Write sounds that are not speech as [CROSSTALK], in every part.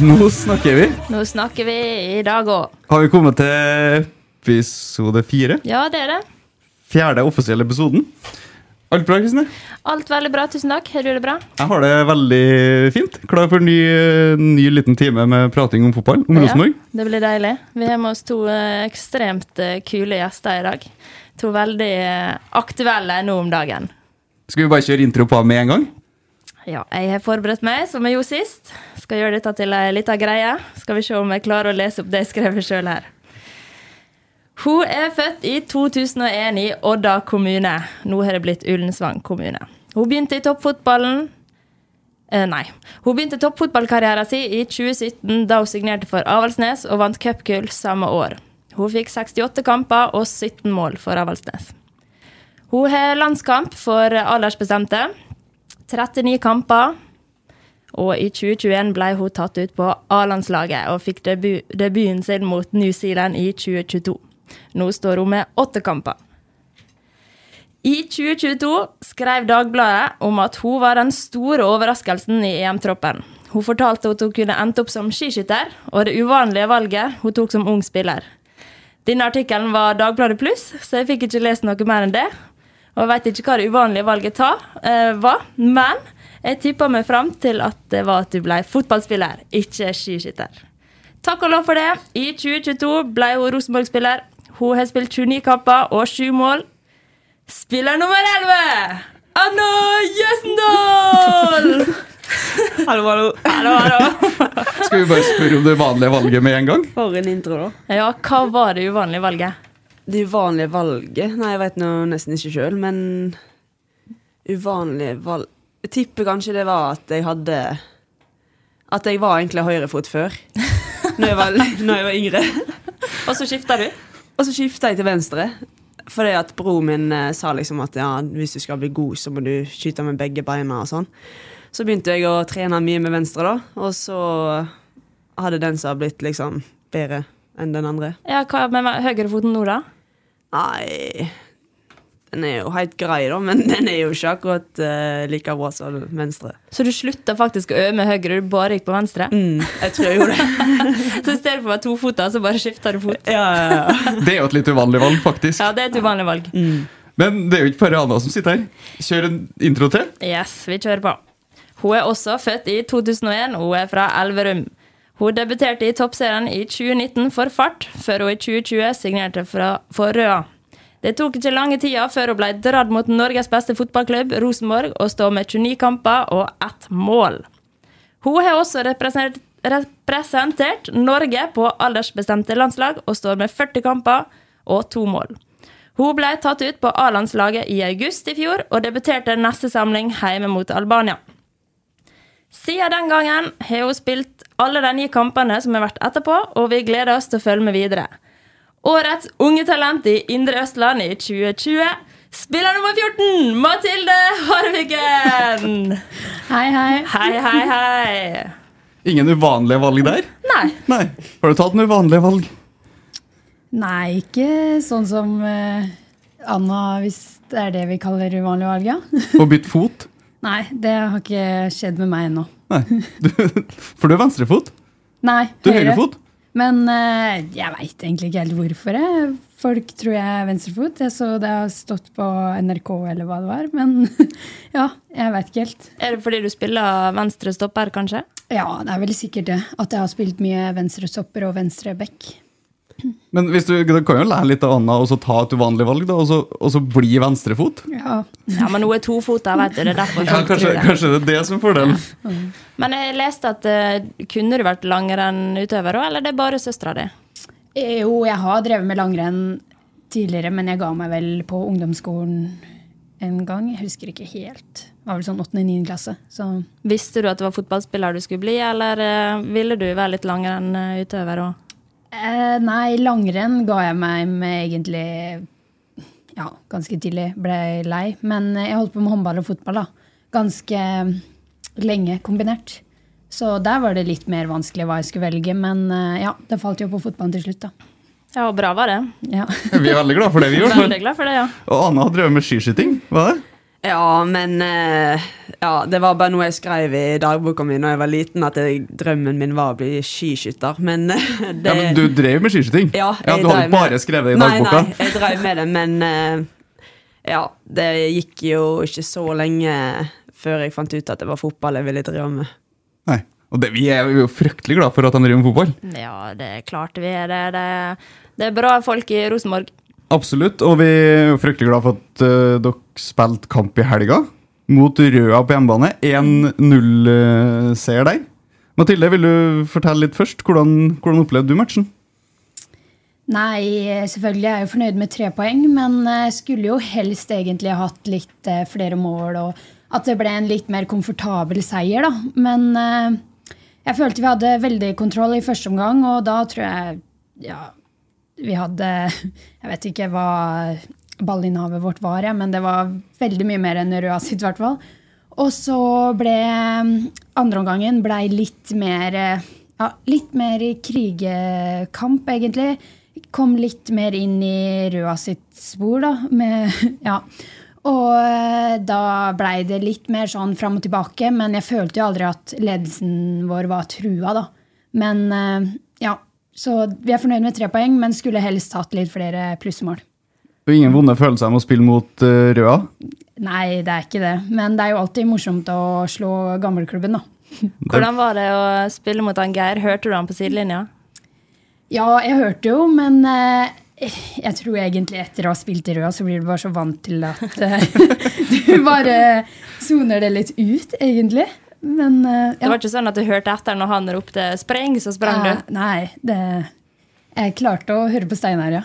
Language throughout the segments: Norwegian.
Nå snakker vi. Nå snakker vi i dag òg. Har vi kommet til episode fire? Ja, det er det. Fjerde offisielle episoden. Alt bra, Kristine? Alt veldig bra, tusen takk. Har du det bra? Jeg har det veldig fint. Klar for en ny, ny liten time med prating om fotball. Om Rosenborg. Det blir deilig. Vi har med oss to eh, ekstremt eh, kule gjester i dag. To veldig eh, aktuelle nå om dagen. Skal vi bare kjøre intro på med en gang? Ja, jeg har forberedt meg, som jeg gjorde sist. Skal gjøre dette til ei lita greie. Skal vi se om jeg klarer å lese opp det jeg skrev sjøl her. Hun er født i 2001 i Odda kommune. Nå har det blitt Ullensvang kommune. Hun begynte i toppfotballen eh, Nei. Hun begynte toppfotballkarrieren sin i 2017, da hun signerte for Avaldsnes og vant cupgull samme år. Hun fikk 68 kamper og 17 mål for Avaldsnes. Hun har landskamp for aldersbestemte. 39 kamper. Og i 2021 ble hun tatt ut på A-landslaget og fikk debu debuten sin mot New Zealand i 2022. Nå står hun med åtte kamper. I 2022 skrev Dagbladet om at hun var den store overraskelsen i EM-troppen. Hun fortalte at hun kunne endt opp som skiskytter, og det uvanlige valget hun tok som ung spiller. Denne artikkelen var Dagbladet pluss, så jeg fikk ikke lest noe mer enn det. Og jeg vet ikke hva det uvanlige valget ta, uh, var, men jeg tippa meg fram til at det var at du ble fotballspiller, ikke skiskytter. Takk og lov for det. I 2022 ble hun Rosenborg-spiller. Hun har spilt 29 kamper og 7 mål. Spiller nummer 11! Anna Jøsendal! [LAUGHS] Hallo, hallo. Hallo, hallo. Skal vi bare spørre om det vanlige valget med en gang? For en intro, da. Ja, hva var det uvanlige valget? Det uvanlige valget Nei, jeg vet nå nesten ikke sjøl, men uvanlige valg Jeg tipper kanskje det var at jeg hadde At jeg var egentlig høyrefot før. Når jeg var, [LAUGHS] når jeg var yngre. Og så skifta du? Og så skifta jeg til venstre. Fordi at broren min eh, sa liksom at ja, hvis du skal bli god, så må du skyte med begge beina og sånn. Så begynte jeg å trene mye med venstre, da. Og så hadde den som har blitt liksom bedre enn den andre. Ja, Hva med høyrefoten nå, da? Nei Den er jo helt grei, da, men [LAUGHS] den er jo ikke akkurat uh, like bra som venstre. Så du slutta faktisk å øve med høyre, du bare gikk på venstre? Mm, jeg tror jeg gjorde det. [LAUGHS] Så i stedet for å være tofota, så bare skifta du fot? ja, ja, ja. [LAUGHS] Det er jo et litt uvanlig valg, faktisk. Ja, det er et uvanlig valg. Men det er jo ikke bare Anna som sitter her. Kjør en intro til. Yes, vi kjører på. Hun er også født i 2001, og hun er fra Elverum. Hun debuterte i toppserien i 2019 for Fart, før hun i 2020 signerte for Røa. Det tok ikke lange tida før hun ble dratt mot Norges beste fotballklubb, Rosenborg, og står med 29 kamper og ett mål. Hun har også representert, representert Norge på aldersbestemte landslag og står med 40 kamper og to mål. Hun ble tatt ut på A-landslaget i august i fjor og debuterte neste samling hjemme mot Albania. Siden den gangen har hun spilt alle de nye kampene som har vært etterpå, og vi gleder oss til å følge med videre. Årets unge talent i Indre Østland i 2020, spiller nummer 14, Mathilde Harviken! [LAUGHS] Hei, hei. Hei, hei, hei. Ingen uvanlige valg der? Nei. Nei. Har du tatt noen uvanlige valg? Nei, ikke sånn som uh, Anna, hvis det er det vi kaller uvanlig valg, ja. Å bytte fot? Nei, det har ikke skjedd med meg ennå. For du er venstrefot? Nei, Du er høyrefot? Men uh, jeg veit egentlig ikke helt hvorfor. Jeg. Folk tror jeg er venstrefot. Jeg så det har stått på NRK eller hva det var. Men [LAUGHS] ja, jeg veit ikke helt. Er det fordi du spiller venstre stopper, kanskje? Ja, det er vel sikkert det. At jeg har spilt mye venstre stopper og venstre back. Men hvis du, du kan jo lære litt av Anna og så ta et uvanlig valg, da, og så, og så bli venstrefot. Ja. Ja, men hun er tofota, vet du. Det er derfor Ja, kanskje, det. kanskje det er det som er fordelen. Men jeg leste at uh, kunne du vært langrennsutøver òg, eller det er bare søstera di? Eh, Jo, jeg har drevet med langrenn tidligere, men jeg ga meg vel på ungdomsskolen en gang. Jeg husker ikke helt. Det var vel sånn 8.-9. klasse. Så Visste du at det var fotballspiller du skulle bli, eller uh, ville du være litt langrennsutøver òg? Eh, Nei, langrenn ga jeg meg med egentlig ja, ganske tidlig. Ble lei. Men jeg holdt på med håndball og fotball da. ganske lenge kombinert. Så der var det litt mer vanskelig hva jeg skulle velge. Men eh, ja, det falt jo på fotballen til slutt, da. Ja, og bra var det. Ja. Vi er veldig glad for det vi [LAUGHS] gjorde. Veldig glad for det, ja. Og Anna har drevet med skiskyting. Hva er det? Ja, men eh, ja, det var bare noe jeg skrev i dagboka mi da jeg var liten, at jeg, drømmen min var å bli skiskytter. Men eh, [LAUGHS] det Ja, men du drev med skiskyting? Ja, ja jeg Du hadde med- bare skrevet det i dagboka? Nei, nei, jeg drev med det, men eh, ja, det gikk jo ikke så lenge før jeg fant ut at det var fotball jeg ville drive med. Nei. Og det, vi er jo fryktelig glad for at han driver med fotball. Ja, det er klart vi er det. Det, det er bra folk i Rosenborg. Absolutt. Og vi er jo fryktelig glad for at uh, dere spilte kamp i helga mot Røa på hjemmebane. 1-0-seier der. Mathilde, vil du fortelle litt først? Hvordan, hvordan opplevde du matchen? Nei, selvfølgelig er jeg jo fornøyd med tre poeng, men jeg skulle jo helst egentlig hatt litt eh, flere mål, og at det ble en litt mer komfortabel seier, da. Men eh, jeg følte vi hadde veldig kontroll i første omgang, og da tror jeg ja, vi hadde [LAUGHS] Jeg vet ikke hva ballinnehavet vårt var, ja, men det var veldig mye mer enn Røa sitt, i hvert fall. Og så ble andre omgangen ble litt mer eh, ja, litt mer krigekamp, egentlig. Kom litt mer inn i Røa sitt spor, da. Med, [LAUGHS] ja. Og eh, da blei det litt mer sånn fram og tilbake, men jeg følte jo aldri at ledelsen vår var trua, da. Men eh, ja, så vi er fornøyd med tre poeng, men skulle helst hatt litt flere plussmål. Og ingen vonde følelser med å spille mot uh, Røa? Nei, det er ikke det. Men det er jo alltid morsomt å slå gammelklubben, da. [LAUGHS] Hvordan var det å spille mot han Geir? Hørte du han på sidelinja? Ja, jeg hørte jo, men uh, jeg tror egentlig etter å ha spilt i Røa, så blir du bare så vant til at uh, [LAUGHS] du bare soner det litt ut, egentlig. Men eh, Det var ikke sånn at du hørte etter når han ropte 'spreng', så sprang Eh, du? Nei, det Jeg klarte å høre på Steinar, ja.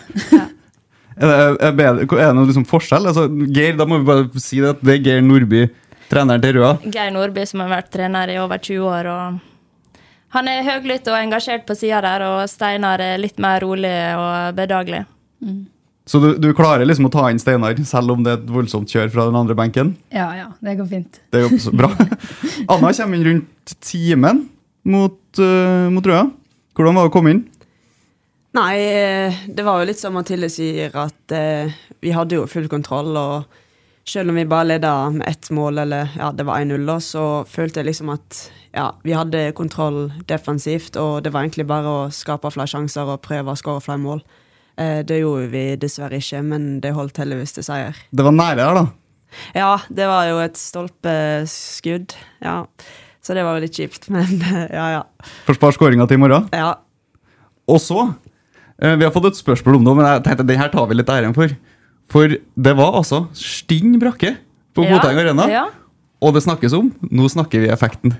Er det, er er det noe liksom forskjell? Altså, Geir, da må vi bare si det at det er Geir Nordby, treneren til Røa. Geir Nordby, som har vært trener i over 20 år. og Han er høylytt og engasjert på sida der, og Steinar er litt mer rolig og bedagelig. Så du, du klarer liksom å ta inn Steinar, selv om det er et voldsomt kjør fra den andre benken? Ja, ja, det går fint. Det jo så bra. [LAUGHS] Anna kommer inn rundt timen mot, uh, mot Røa. Hvordan var det å komme inn? Nei, eh, det var jo litt som Mathilde sier, at eh, vi hadde jo full kontroll. Og selv om vi bare leda med ett mål, eller ja, det var 1-0, så følte jeg liksom at ja, vi hadde kontroll defensivt. Og det var egentlig bare å skape flere sjanser og prøve å skåre flere mål. Eh, det gjorde vi dessverre ikke, men det holdt heldigvis til seier. Det var nære her, da. Ja, det var jo et stolpeskudd. Ja. Så det var jo litt kjipt, [LAUGHS] men ja, ja. Forsvar skåringa til i morgen. ja. Og så Vi har fått et spørsmål om det, men jeg tenkte den her tar vi litt æren for. For det var altså stinn brakke på Ja, Arena. ja. Og det snakkes om Nå snakker vi effekten.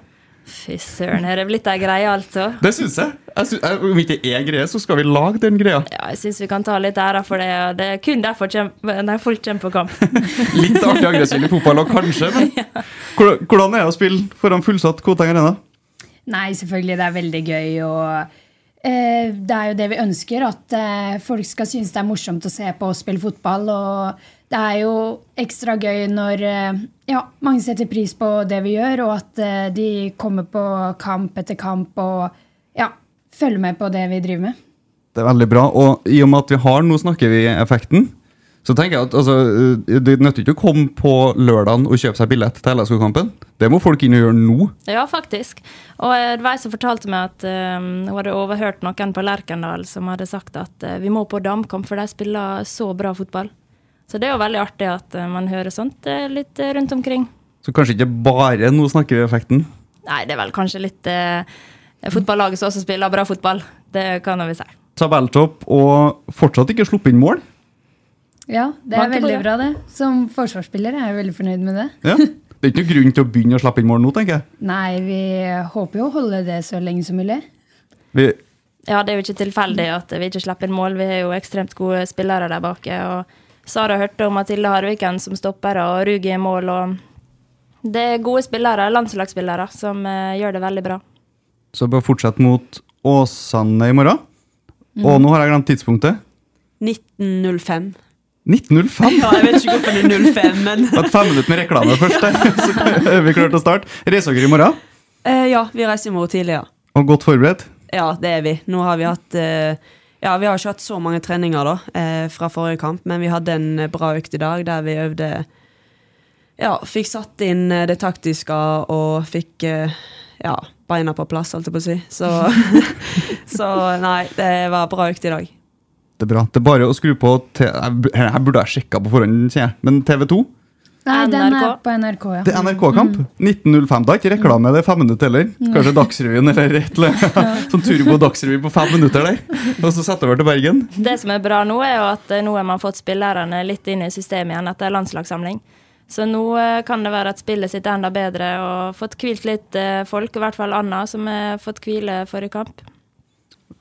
Fy søren, her det blitt ei greie, altså? Det syns jeg. jeg synes, jeg- om ikke det er greie, så skal vi lage den greia. Ja, jeg syns vi kan ta litt æra for det. og Det er kun derfor kjem, nei, folk kommer på kamp. [LAUGHS] Litt artig aggressiv i fotball òg, kanskje. Men [LAUGHS] hvordan hvordan er det å spille foran fullsatt Koteng Arena? Nei, selvfølgelig. Det er veldig gøy. og eh, Det er jo det vi ønsker, at eh, folk skal synes det er morsomt å se på og spille fotball. Og det er jo ekstra gøy når eh, ja, mange setter pris på det vi gjør, og at eh, de kommer på kamp etter kamp og ja, følger med på det vi driver med. Det er veldig bra. Og i og med at vi har Nå snakker vi-effekten, så tenker jeg at altså, eh, det nytter ikke å komme på lørdagen og kjøpe seg billett til LSK-kampen. Det må folk inn og gjøre nå. Ja, faktisk. Og det var ei som fortalte meg at eh, hun hadde overhørt noen på Lerkendal som hadde sagt at uh, vi må på damkamp, for de spiller så bra fotball. Så det er jo veldig artig at uh, man hører sånt litt rundt omkring. Så kanskje ikke bare Nå snakker vi-effekten. Nei, det er vel kanskje litt fotballaget som også spiller bra fotball. Det kan vi si. Tabelltopp og fortsatt ikke sluppet inn mål. Ja, det er veldig bra, det. Som forsvarsspiller er jeg veldig fornøyd med det. Ja. Det er ikke noen grunn til å begynne å slappe inn mål nå, tenker jeg. Nei, vi håper jo å holde det så lenge som mulig. Vi, Ja, det er jo ikke tilfeldig at vi ikke slipper inn mål. Vi har jo ekstremt gode spillere der bak. Og Sara hørte om Mathilde Harviken som stopper, og Rugi i mål. og Det er gode spillere, landslagsspillere, som eh, gjør det veldig bra. så bare fortsett mot Åsane i morgen. Og nå har jeg glemt tidspunktet. 1905. 1905! Ja, jeg vet ikke hvorfor det er 05, men [LAUGHS] Et fem minutter med reklame først, [LAUGHS] så er vi klare til å starte. Reiser dere i morgen? eh, Ja, vi reiser i morgen tidlig, ja. Og godt forberedt? Ja, det er vi. Nå har vi hatt eh, Ja, vi har ikke hatt så mange treninger da, eh, fra forrige kamp, men vi hadde en eh, bra økt i dag der vi øvde Ja, fikk satt inn eh, det taktiske og fikk eh, ja, beina på plass, holdt jeg på å si. Så, [LAUGHS] så nei, det var bra økt i dag. Det er bra. Det er bare å skru på TV, jeg Her burde jeg sjekka på forhånd, sier jeg. Men TV2? Nei, den er på NRK, ja. Det er NRK-kamp. 1905. Det er ikke reklame, det er fem minutter heller. Kanskje Dagsrevyen eller et eller annet. [LAUGHS] Sånn turbo Dagsrevy på fem minutter der. Og så setter over til Bergen. Det som er bra nå, er jo at eh, nå har man fått spillerne litt inn i systemet igjen etter landslagssamling. Så nå eh, kan det være at spillet sitter enda bedre og fått hvilt litt eh, folk, i hvert fall Anna, som har fått hvile forrige kamp.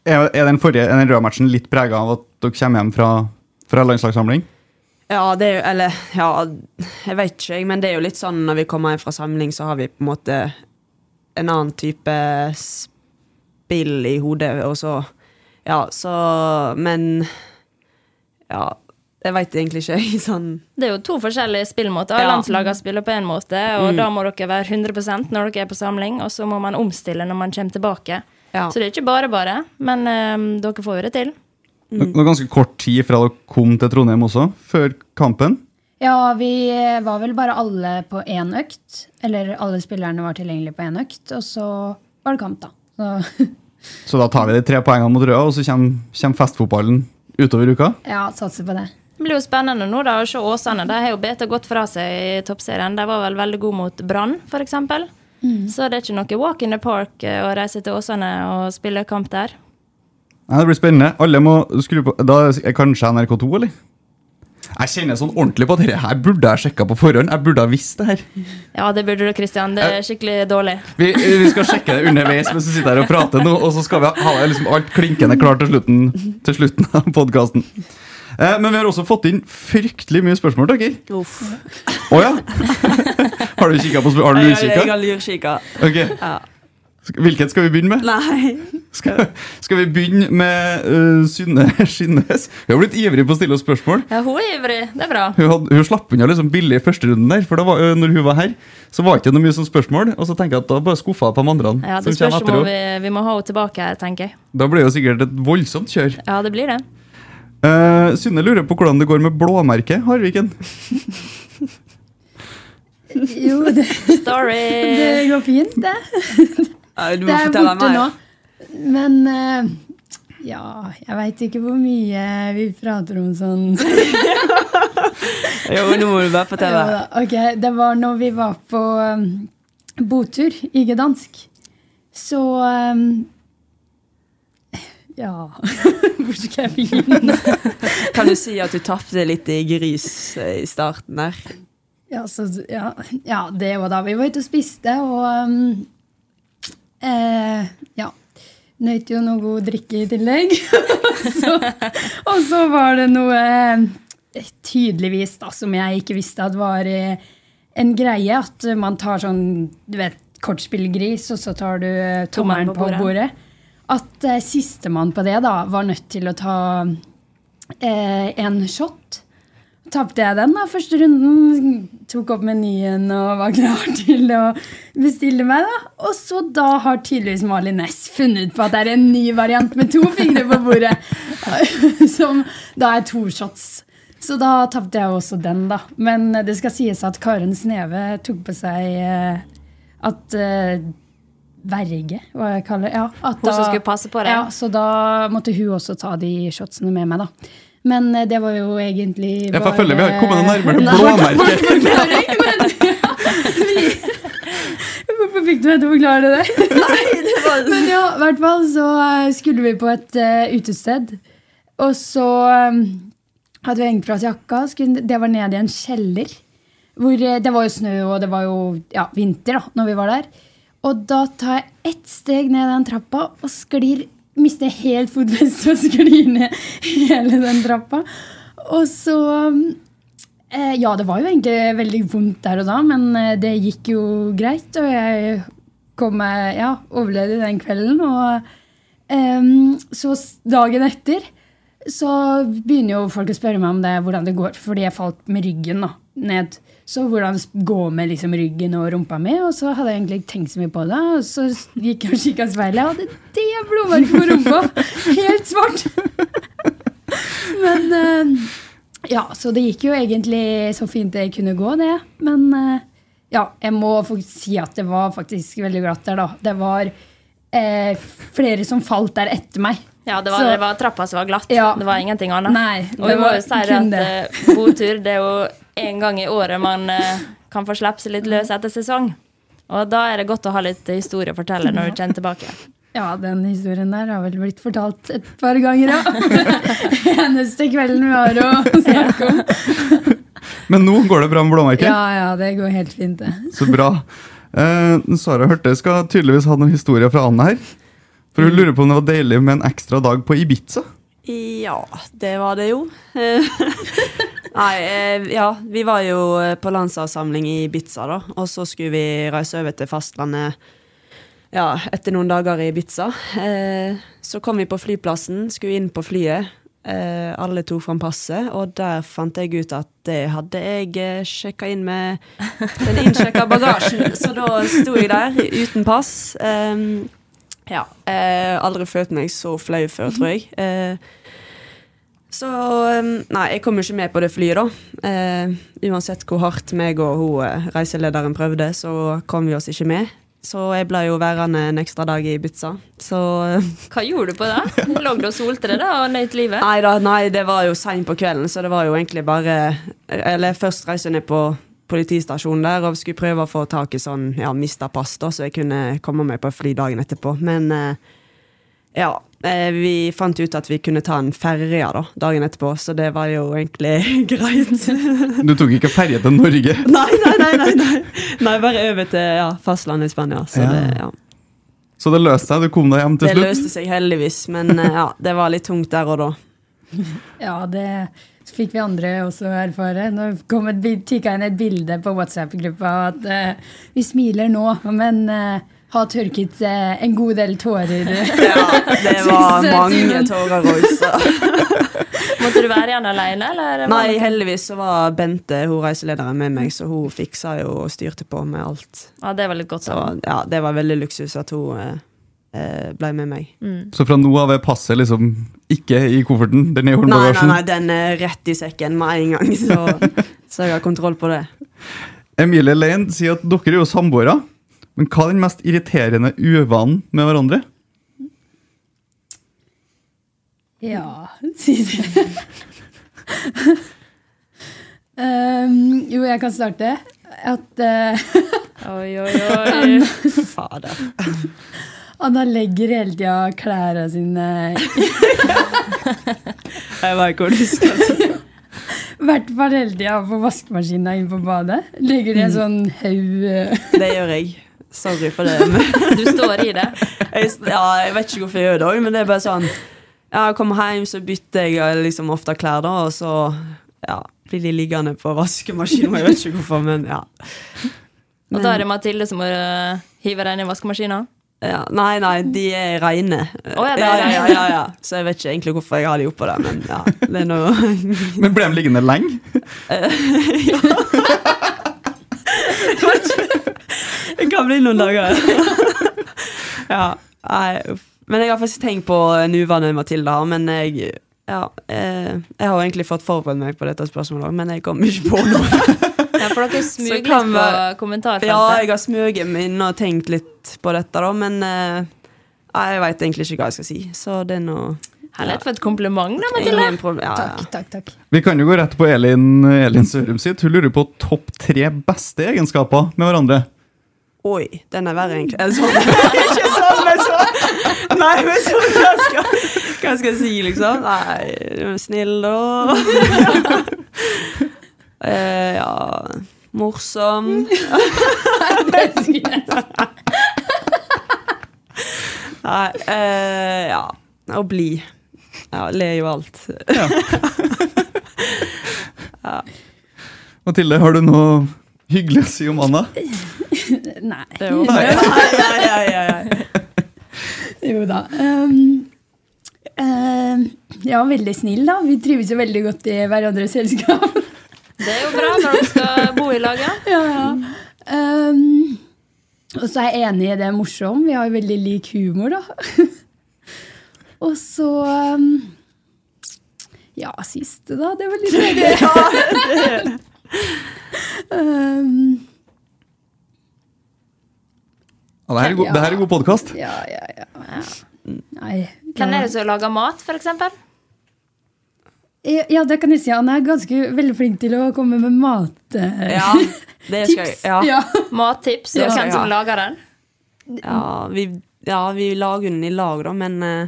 Er, er den forrige er den røde matchen litt prega av at dere kommer hjem fra, fra landslagssamling? Ja, det er jo Eller, ja, jeg vet ikke, men det er jo litt sånn når vi kommer hjem fra samling, så har vi på en måte en annen type spill i hodet, og så Ja, så Men Ja, jeg veit egentlig ikke, [LAUGHS] jeg. Sånn Det er jo to forskjellige spillmåter. Ja. Landslagene spiller på én måte, og Mm. da må dere være 100 når dere er på samling, og så må man omstille når man kommer tilbake. Ja. Så det er ikke bare bare, men eh, dere får jo det til. Det var ganske kort tid fra dere kom til Trondheim også, før kampen. Ja, vi var vel bare alle på én økt. Eller alle spillerne var tilgjengelige på én økt, og så var det kamp, da. Så [LAUGHS] Så da tar vi de tre poengene mot Røa, og så kommer, kommer festfotballen utover uka. ja, satser på det. Det blir jo spennende nå da å se Åsane. De har jo beta godt fra seg i toppserien. De var vel veldig gode mot Brann, f.eks. Så det er ikke noe walk in the park eh, å reise til Åsane og spille kamp der. Nei, det blir spennende. Alle må skru på Da er kanskje NRK2, eller? Jeg kjenner sånn ordentlig på at dette her burde jeg sjekka på forhånd. Jeg burde ha visst det her. Ja, det burde du, Kristian. Det er skikkelig dårlig. Vi, vi skal sjekke det underveis mens vi sitter her og prater nå, og så skal vi ha ha liksom alt klinkende klart til slutten, til slutten av podkasten. Eh, men vi har også fått inn fryktelig mye spørsmål, dere. Uff. Å ja? [LAUGHS] Har du kikka på spørsmål? Har du Jeg, jeg, har lurkikka. Okay. Ja. Hvilket skal vi begynne med? Nei. Skal, skal vi begynne med uh, Synne [LAUGHS] Skinnes? Hun har blitt ivrig på å stille oss spørsmål. Ja, hun er ivrig. Det er bra. Hun, had, hun slapp unna liksom billig i første runden der, for da var, uh, når hun var her, så var det ikke noe mye sånn spørsmål. Og så tenker jeg at da bare skuffa jeg på de andre. Ja, Det spørs kommer om vi, vi må ha henne tilbake her, tenker jeg. Da blir det sikkert et voldsomt kjør. Ja, det blir det. Uh, Synne lurer på hvordan det går med blåmerket, Harviken. Jo, det, Story! det går fint, det. Ja, Du Det er fortelle borte meg. nå. Men uh, ja, jeg veit ikke hvor mye vi prater om sånn. [LAUGHS] Jo, nå må du bare fortelle. Jo ok, Det var når vi var på um, botur i Gdansk. Så um, Ja [LAUGHS] Hvor skal jeg begynne? [LAUGHS] Kan du si at du tapte litt i gris eh, i starten der? Ja, så, ja, ja, det var da vi var ute og spiste, og um, Eh, ja. Nøt jo noe god drikke i tillegg. [LAUGHS] så, og så var det noe eh, tydeligvis da, som jeg ikke visste at var eh, en greie. At man tar sånn du vet, kortspillgris, og så tar du tommelen på bordet. At eh, sistemann på det da var nødt til å ta eh, en shot. Tapte jeg den da, første runden. Tok opp menyen og var klar [LAUGHS] til å bestille meg. da. Og så da har tydeligvis Mali Næss funnet på at det er en ny variant med to fingre på bordet. [LAUGHS] Som da er to shots. Så da tapte jeg også den, da. Men det skal sies at Karen Sneve tok på seg eh, at eh, Verge, hva jeg kaller ja, at Hun som skulle passe på deg. Ja, så da måtte hun også ta de shotsene med meg, da. Men eh, det var jo egentlig Jeg får følge, vi har kommet nærmere Blå blåmerket. [LAUGHS] [LAUGHS] Hvorfor fikk du meg til å forklare det? [LAUGHS] Men ja, i hvert fall så eh, skulle vi på et eh, utested. Og så hadde vi hengt fra oss jakka. Skulle, det var nede i en kjeller. Hvor det var jo snø, og det var jo ja, vinter da når vi var der. Og da tar jeg ett steg ned den trappa og sklir Mister helt fotfestet og sklir ned hele den trappa. Og så Eh, ja, det var jo egentlig veldig vondt der og da, men eh, det gikk jo greit. Og jeg kom meg, ja, overlevde den kvelden. Og eh, så dagen etter så begynner jo folk å spørre meg om det, hvordan det går, fordi jeg falt med ryggen da, ned. Så hvordan gå med liksom, ryggen og rumpa mi, og så hadde jeg egentlig ikke tenkt så mye på det. Og så gikk jeg og kikka i speilet, og hadde det blåmerket på rumpa! Helt svart! Men eh, ja, så det gikk jo egentlig så fint det kunne gå, det. Men eh, ja, jeg må si at det var faktisk veldig glatt der, da. Det var eh, flere som falt der etter meg. Ja, det var, Så- det var trappa som var glatt. Ja. Det var ingenting annet. Nei, og vi må jo si at det. eh, botur det er jo en gang i året man eh, kan få slippe seg litt løs etter sesong. Og da er det godt å ha litt historie å fortelle når du kommer tilbake. Ja, den historien der har vel blitt fortalt et par ganger, ja. [LAUGHS] Eneste kvelden vi har å [LAUGHS] snakke om. Men nå går det bra med blåmerket. Ja, ja, det går helt fint, det. Så bra. Eh, Sara Hørte skal tydeligvis ha noen historier fra Anne her. For hun lurer på om det var deilig med en ekstra dag på Ibiza. Ja, det var det jo. [LAUGHS] Nei, eh, ja, vi var jo eh, på landsavsamling i Ibiza, da. Og så skulle vi reise over til fastlandet ja, etter noen dager i Ibiza. Eh, så kom vi på flyplassen, skulle inn på flyet. Eh, alle tok fram passet, og der fant jeg ut at det hadde jeg eh, sjekka inn med den innsjekka bagasjen. Så da sto jeg der uten pass. Eh, ja. Aldri følt meg så flau før, tror jeg. Eh, så um, Nei, jeg kom jo ikke med på det flyet, da. Eh, uansett hvor hardt meg og hun eh, reiselederen prøvde, så kom vi oss ikke med. Så jeg ble jo værende en ekstra dag i Ibiza. Så eh, Hva gjorde du på det? Lå du og solte deg og nøt livet? nei da, nei, det var jo seint på kvelden, så det var jo egentlig bare Eller først reiste jeg ned på politistasjonen der og skulle prøve å få tak i sånn ja, mista pass, da, så jeg kunne komme meg på fly dagen etterpå. Men eh, ja, vi fant ut at vi kunne ta en ferje da, dagen etterpå, så det var jo egentlig [LAUGHS] greit. Du tok ikke ferje til Norge. [LAUGHS] nei, nei, nei, nei, nei. Nei, bare over til ja, fastlandet i Spania. Så Ja. det, ja. Så det løste seg. Du kom deg hjem til det slutt. løste seg heldigvis, men eh, ja, det var litt tungt der og da. Ja, det fikk vi andre også erfare. Nå kom et, tikka inn et bilde på WhatsApp-gruppa at uh, vi smiler nå, men eh, har tørket eh, en god del tårer. Ja, [LAUGHS] det var mange tårer også. [LAUGHS] Måtte du være igjen alene, eller? Nei, heldigvis så var Bente hun reiselederen med meg, så hun fiksa jo og styrte på med alt. Ja, det var litt godt. Så ja, det var veldig luksus at hun eh, eh, ble med meg. Så fra nå av er passet liksom ikke i kofferten? Den er i Nei, nei, nei, den er rett i sekken med en gang, så, [LAUGHS] så jeg har kontroll på det. Emilie Lein sier at dere er jo samboere. Men hva er den mest irriterende uvanen med hverandre? Ja, [LAUGHS] si det. um, jo, jeg kan starte. At uh, [LAUGHS] Oi, oi, oi. Fader. Anna legger hele tida klærne sine [LAUGHS] Jeg vet hvor du skal. I hvert fall hele tida på vaskemaskina inne på badet. Legger det en sånn haug eh, Det gjør jeg. Sorry for det. Men [LAUGHS] Du står i det. jeg, ja, jeg vet ikke hvorfor jeg gjør det òg, men det er bare sånn Ja, jeg kommer hjem, så bytter jeg eh, liksom ofte klær, da, og så ja, blir de liggende på vaskemaskinen. Jeg vet ikke hvorfor, men ja. Og da er det Mathilde som må øh, hive inn i vaskemaskinen? ja. Nei, nei, de er reine. Oh, ja, ja, er ja, ja, reine. ja, ja. Så jeg vet ikke egentlig hvorfor jeg har de oppå der, men ja. Det er noe [LAUGHS] Men ble de liggende lenge? [LAUGHS] Det kan bli noen dager. [LAUGHS] ja, nei, uff. Men jeg har faktisk tenkt på nåværende Matilda men jeg ja, eh, jeg har egentlig fått forberedt meg på dette spørsmålet, men jeg kommer ikke på noe. [LAUGHS] Ja, for dere Så litt på kommentarfeltet. Ja, jeg har smuget meg inn og tenkt litt på dette, da, men eh, jeg veit egentlig ikke hva jeg skal si. Så det er noe Herlighet for et kompliment, da, Mathilde. Ja. Ja, Takk, takk, takk. Vi kan jo gå rett på Elin, Elin Sørum sitt. Hun lurer på topp tre beste egenskaper med hverandre. Oi, den er verre, egentlig. Sånn. [LAUGHS] ikke sånn, men så Nei, men så hva skal, hva skal jeg si, liksom? Nei, du er snill, da. [LAUGHS] Eh, ja Morsom. [LAUGHS] Nei, eh, ja. Og blid. Ja, le jo alt. Ja Mathilde, har du noe hyggelig å si om Anna? Nei. Jo. [LAUGHS] Nei, nei, nei, nei, nei. Jo da. Um, um, ja, veldig snill, da. Vi trives jo veldig godt i hverandres selskap. Det er jo bra når dere skal bo i lag. ja. [LAUGHS] ja, ja. Um, og så er jeg enig i det er morsom. Vi har jo veldig lik humor, da. [LAUGHS] og så um, Ja, siste, da. Det var litt gøy. um, Ja, det her er god, det her er god podkast. ja, ja, ja. Nei. Hvem er det som lager mat, eksempel? Ja, det kan jeg si. Han er ganske veldig flink til å komme med mat. eh, Ja, det skal jeg. Ja. Ja. Mattips, og Ja, hvem som lager den? Ja, vi, ja, vi lager den i lag, da, men eh,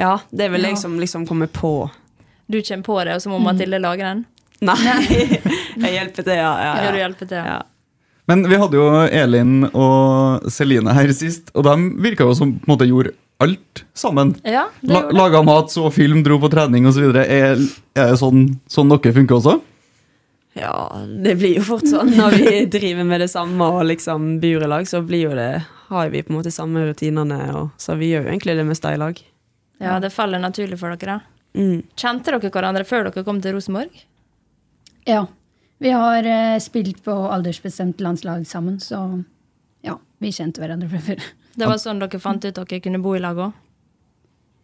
ja, det er vel jeg som liksom kommer på. Du kommer på det, og så må Mathilde lage den? Nei, [LAUGHS] jeg hjelper til, ja. ja, Ja, du hjelper til. ja. Men vi hadde jo Elin og Celine her sist, og de virka jo som på en måte gjorde alt sammen. Ja, La, laga mat, så film, dro på trening osv. Er, er det sånn, sånn dere funker også? ja, det blir jo fort sånn når vi [LAUGHS] driver med det samme og liksom bor i lag, så blir jo det har vi på en måte samme rutinene, og, så vi gjør jo egentlig det meste i lag. Ja, det faller naturlig for dere. da. Mm. Kjente dere hverandre før dere kom til Rosenborg? Ja. Vi har eh, spilt på aldersbestemt landslag sammen, så ja, vi kjente hverandre fra før. Det var sånn dere fant ut dere kunne bo i lag òg?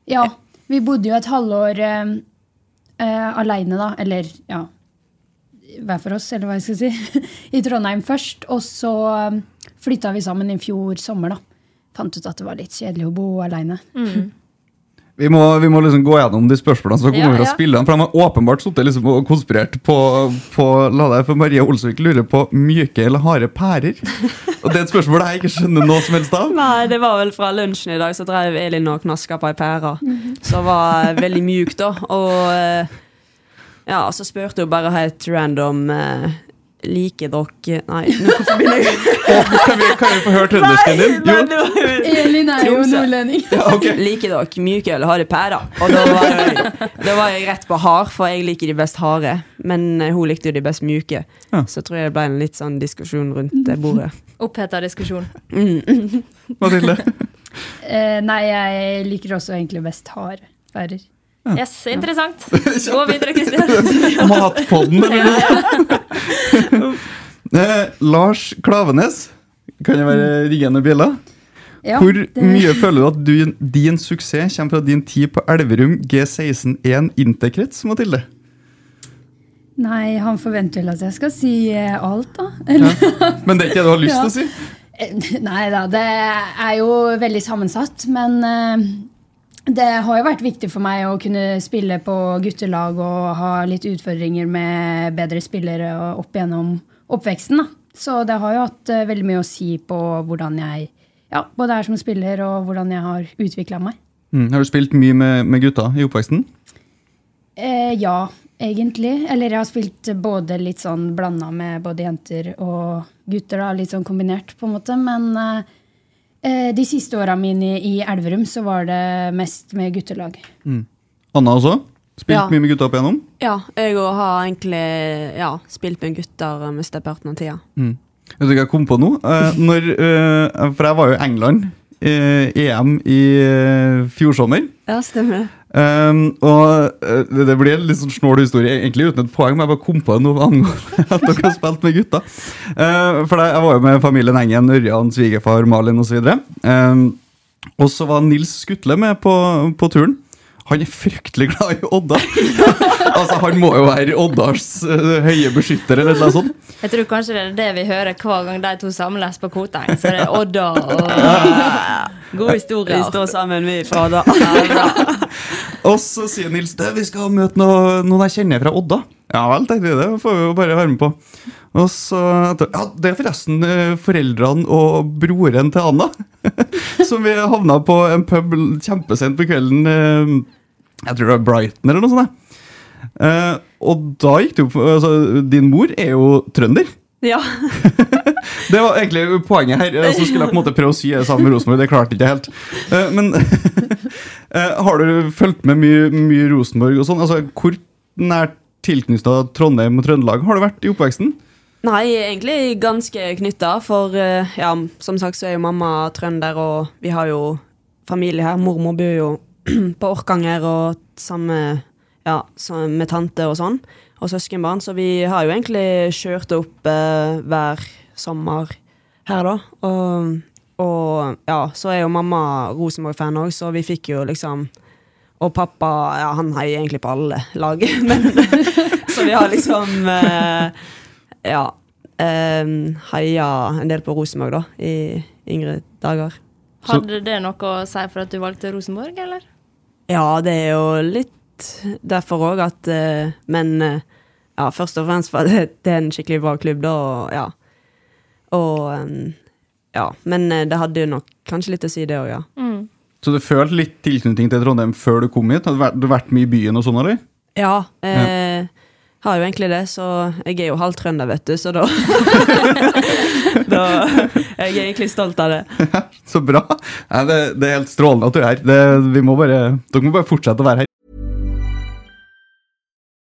Ja, vi bodde jo et halvår eh, eh, aleine, da. Eller ja, hver for oss, eller hva jeg skal si. [LAUGHS] I Trondheim først. Og så eh, flytta vi sammen i fjor sommer, da. Fant ut at det var litt kjedelig å bo aleine. Vi må, vi må liksom gå gjennom de spørsmålene som kommer Ja, fra ja. spillerne. For de har åpenbart sittet liksom og konspirert på, på La deg for Maria Olsvik lurer på myke eller harde pærer. Og det er et spørsmål jeg ikke skjønner noe som helst av. Nei, det var vel fra lunsjen i dag, så drev Elin og knaska på ei pære. Som var veldig mjuk, da. Og eh, ja, så spurte hun bare helt random eh, Liker dere Nei, hvorfor begynner jeg [LAUGHS] Kan vi, kan vi få høre trøndersken din? Jo. Elin er jo nordlending. Ja, okay. Liker dere myke eller harde pærer? Og da var, jeg, da var jeg rett på hard, for jeg liker de best harde. Men eh, hun likte jo de best myke. Ja. Så tror jeg det ble en litt sånn diskusjon rundt det bordet. Oppheta diskusjon. Mathilde? Eh, nei, jeg liker også egentlig best harde pærer. Yes, interessant. [LAUGHS] Gå videre, Kristian. Matpodden, [LAUGHS] eller noe? [LAUGHS] Eh, Lars Klavenes. Kan det være riggende bjeller? Ja, Hvor det- mye føler du at du, din suksess kommer fra din tid på Elverum G161 interkrets, Mathilde? Nei, han forventer vel at jeg skal si eh, alt, da. Eller? Men det er ikke det du har lyst til Ja. å si? Eh, Nei da, det er jo veldig sammensatt, men eh, det har jo vært viktig for meg å kunne spille på guttelag og ha litt utfordringer med bedre spillere opp gjennom oppveksten. Da. Så det har jo hatt eh, veldig mye å si på hvordan jeg ja, både er som spiller og hvordan jeg har utvikla meg. Mm. Har du spilt mye med, med gutta i oppveksten? Eh, ja, egentlig. Eller jeg har spilt både litt sånn blanda med både jenter og gutter, da, litt sånn kombinert, på en måte. Men eh, eh, de siste åra mine i Elverum så var det mest med guttelag. Anna også? Spilt Ja. mye med gutta opp igjennom? Ja, jeg òg har egentlig ja, spilt med gutter mesteparten av tida. Vet du hva jeg kom på nå? Eh, når, eh, for jeg var jo i England, eh, EM i eh, fjor sommer. Ja, stemmer det. Um, og eh, det det blir en litt sånn snål historie, egentlig uten et poeng, men jeg bare kom på det nå angående [LAUGHS] at dere har spilt med gutta. Uh, for jeg var jo med familien Engen, Ørjan, svigerfar, Malin osv. Um, og så var Nils Skutle med på, på turen. Han er fryktelig glad i Odda. [LAUGHS] altså Han må jo være Oddas uh, høye beskytter, eller noe sånt. Jeg tror kanskje det er det vi hører hver gang de to samles på Koteng. Så det er [LAUGHS] Odda og gode Vi står sammen, vi fra da. Og så sier Nils det, vi skal møte noe, noen jeg kjenner fra Odda. Ja vel, tenkte vi det. får vi jo bare være med på. Og så Ja, det er forresten eh, foreldrene og broren til Anna. [LAUGHS] Som vi havna på en pub kjempesent på kvelden. eh, Jeg tror det var Brighton eller noe sånt. Eh, og da gikk det jo altså, Din mor er jo trønder. Ja. [LAUGHS] Det var egentlig poenget her. Så skulle jeg på en måte prøve å si det sammen med Rosenborg. Det klarte ikke helt. Eh, Men [LAUGHS] eh, har du fulgt med mye, mye Rosenborg og sånn? Altså, hvor nært tilknytta Trondheim og Trøndelag har du vært i oppveksten? Nei, egentlig ganske knytta, for eh, ja, som sagt så er jo mamma trønder, og vi har jo familie her. Mormor bor jo [CLEARS THROAT] på Orkanger og samme ja, med tante og sånn, og søskenbarn, så vi har jo egentlig kjørt opp eh, hver sommer her, da. Og, og ja, så er jo mamma Rosenborg-fan òg, så vi fikk jo liksom og pappa ja, han heier egentlig på alle lag. [LAUGHS] Men, så vi har liksom eh, Ja. Eh, heia en del på Rosenborg, da, i yngre dager. Hadde det noe å si for at du valgte Rosenborg, eller? Ja, det er jo litt derfor òg at eh, Men eh, ja, først og fremst fordi det, det er en skikkelig bra klubb, da, og ja. Og eh, ja. Men eh, det hadde jo nok kanskje litt å si, det òg, ja. Så du følte litt tilknytning til Trondheim før du kom hit? Har du vært, vært mye i byen og sånn, eller? Ja. Eh, har jo egentlig det, så jeg er jo halvt trønder, vet du, så da [LAUGHS] Da Jeg er egentlig stolt av det. [LAUGHS] Så bra. Ja, det, det er helt strålende at du er her. Det, må bare, dere må bare fortsette å være her.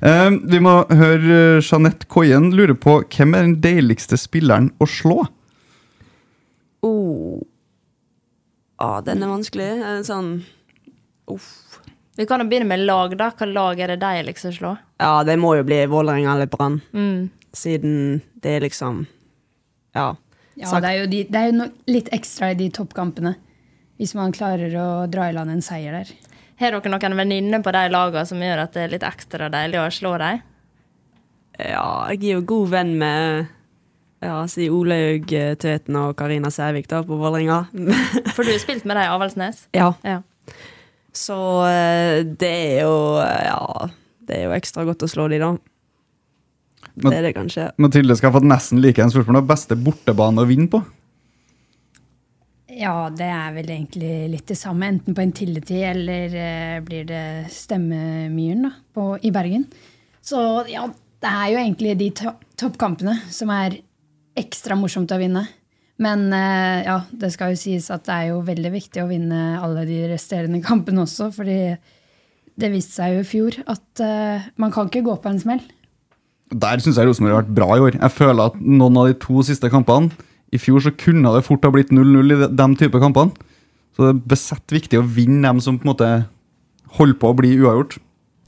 Eh, vi må høre eh, Jeanette Koien lure på hvem er den deiligste spilleren å slå? Oh. Ah, den er vanskelig. En sånn Uff. Vi kan jo begynne med lag, da. Hva lag er det de liksom slår? Ja, det må jo bli Vålerenga eller Brann. Mm. Siden det er liksom Ja. Ja, det er jo, de, det er jo no, litt ekstra i de toppkampene. Hvis man klarer å dra i land en seier der. Har dere noen venninner på de lagene som gjør at det er litt ekstra deilig å slå dem? Ja, jeg er jo god venn med ja, si Olaug eh, Tveten og Karina Sævik da, på Vålerenga. [LAUGHS] For du har spilt med dem i Avaldsnes? ja. Ja. Så eh, det er jo eh, Ja, det er jo ekstra godt å slå de, da. Det er det kanskje. Mathilde skal ha fått nesten like en spørsmål. Beste bortebane å vinne på? Ja, det er vel egentlig litt det samme. Enten på en Tilleti eller eh, blir det Stemmemyren da, på, i Bergen. Så ja, det er jo egentlig de to toppkampene som er ekstra morsomt å vinne. Men eh, ja, det skal jo sies at det er jo veldig viktig å vinne alle de resterende kampene også, fordi det viste seg jo i fjor at eh, man kan ikke gå på en smell. Der syns jeg Rosenborg har vært bra i år. Jeg føler at noen av de to siste kampene I fjor så kunne det fort ha blitt 0-0 i de, de type kampene. Så det er besett viktig å vinne dem som på en måte holder på å bli uavgjort.